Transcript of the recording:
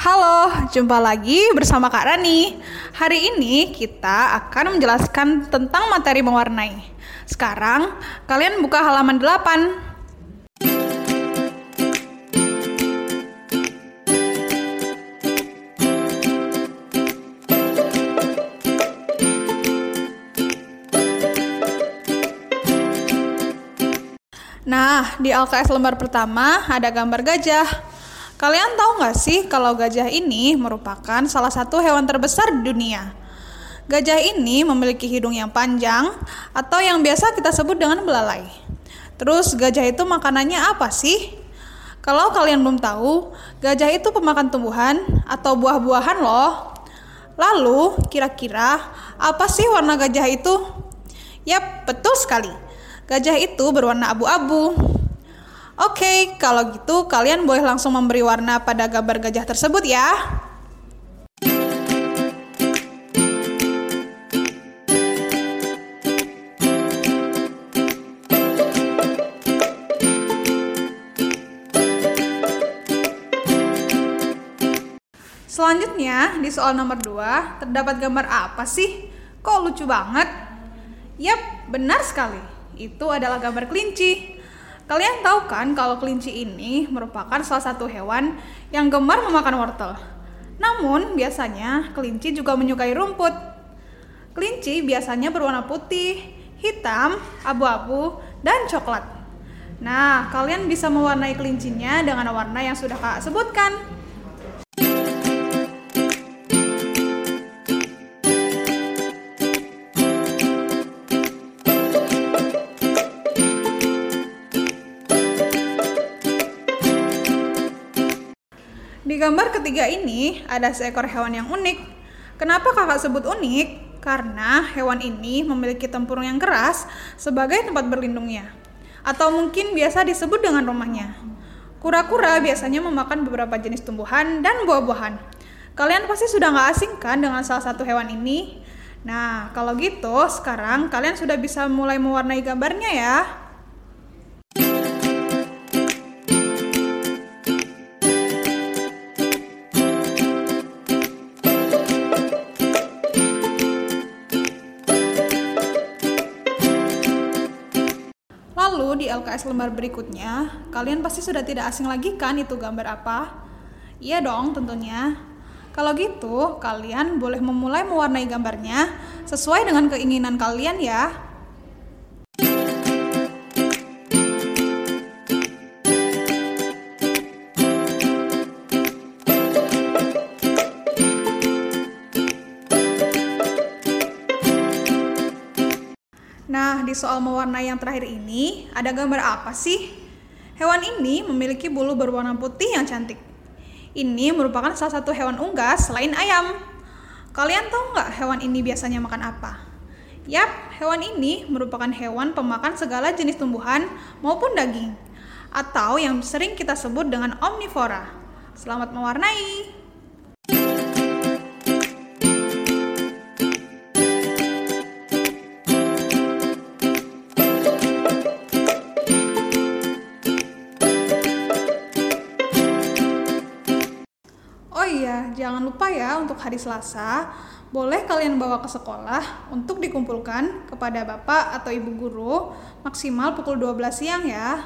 Halo, jumpa lagi bersama Kak Rani. Hari ini kita akan menjelaskan tentang materi mewarnai. Sekarang, kalian buka halaman 8. Nah, di LKS lembar pertama ada gambar gajah. Kalian tahu nggak sih kalau gajah ini merupakan salah satu hewan terbesar di dunia? Gajah ini memiliki hidung yang panjang atau yang biasa kita sebut dengan belalai. Terus gajah itu makanannya apa sih? Kalau kalian belum tahu, gajah itu pemakan tumbuhan atau buah-buahan loh. Lalu, kira-kira apa sih warna gajah itu? Yap, betul sekali. Gajah itu berwarna abu-abu. Oke, kalau gitu kalian boleh langsung memberi warna pada gambar gajah tersebut ya. Selanjutnya, di soal nomor 2, terdapat gambar apa sih? Kok lucu banget? Yap, benar sekali. Itu adalah gambar kelinci. Kalian tahu kan kalau kelinci ini merupakan salah satu hewan yang gemar memakan wortel. Namun, biasanya kelinci juga menyukai rumput. Kelinci biasanya berwarna putih, hitam, abu-abu, dan coklat. Nah, kalian bisa mewarnai kelincinya dengan warna yang sudah Kak sebutkan. Di gambar ketiga ini ada seekor hewan yang unik. Kenapa kakak sebut unik? Karena hewan ini memiliki tempurung yang keras sebagai tempat berlindungnya. Atau mungkin biasa disebut dengan rumahnya. Kura-kura biasanya memakan beberapa jenis tumbuhan dan buah-buahan. Kalian pasti sudah nggak asing kan dengan salah satu hewan ini? Nah, kalau gitu sekarang kalian sudah bisa mulai mewarnai gambarnya ya. Lalu di LKS lembar berikutnya, kalian pasti sudah tidak asing lagi kan itu gambar apa? Iya dong tentunya. Kalau gitu, kalian boleh memulai mewarnai gambarnya sesuai dengan keinginan kalian ya. Nah, di soal mewarnai yang terakhir ini, ada gambar apa sih? Hewan ini memiliki bulu berwarna putih yang cantik. Ini merupakan salah satu hewan unggas selain ayam. Kalian tahu nggak hewan ini biasanya makan apa? Yap, hewan ini merupakan hewan pemakan segala jenis tumbuhan maupun daging. Atau yang sering kita sebut dengan omnivora. Selamat mewarnai! Iya, jangan lupa ya untuk hari Selasa, boleh kalian bawa ke sekolah untuk dikumpulkan kepada Bapak atau Ibu guru maksimal pukul 12 siang ya.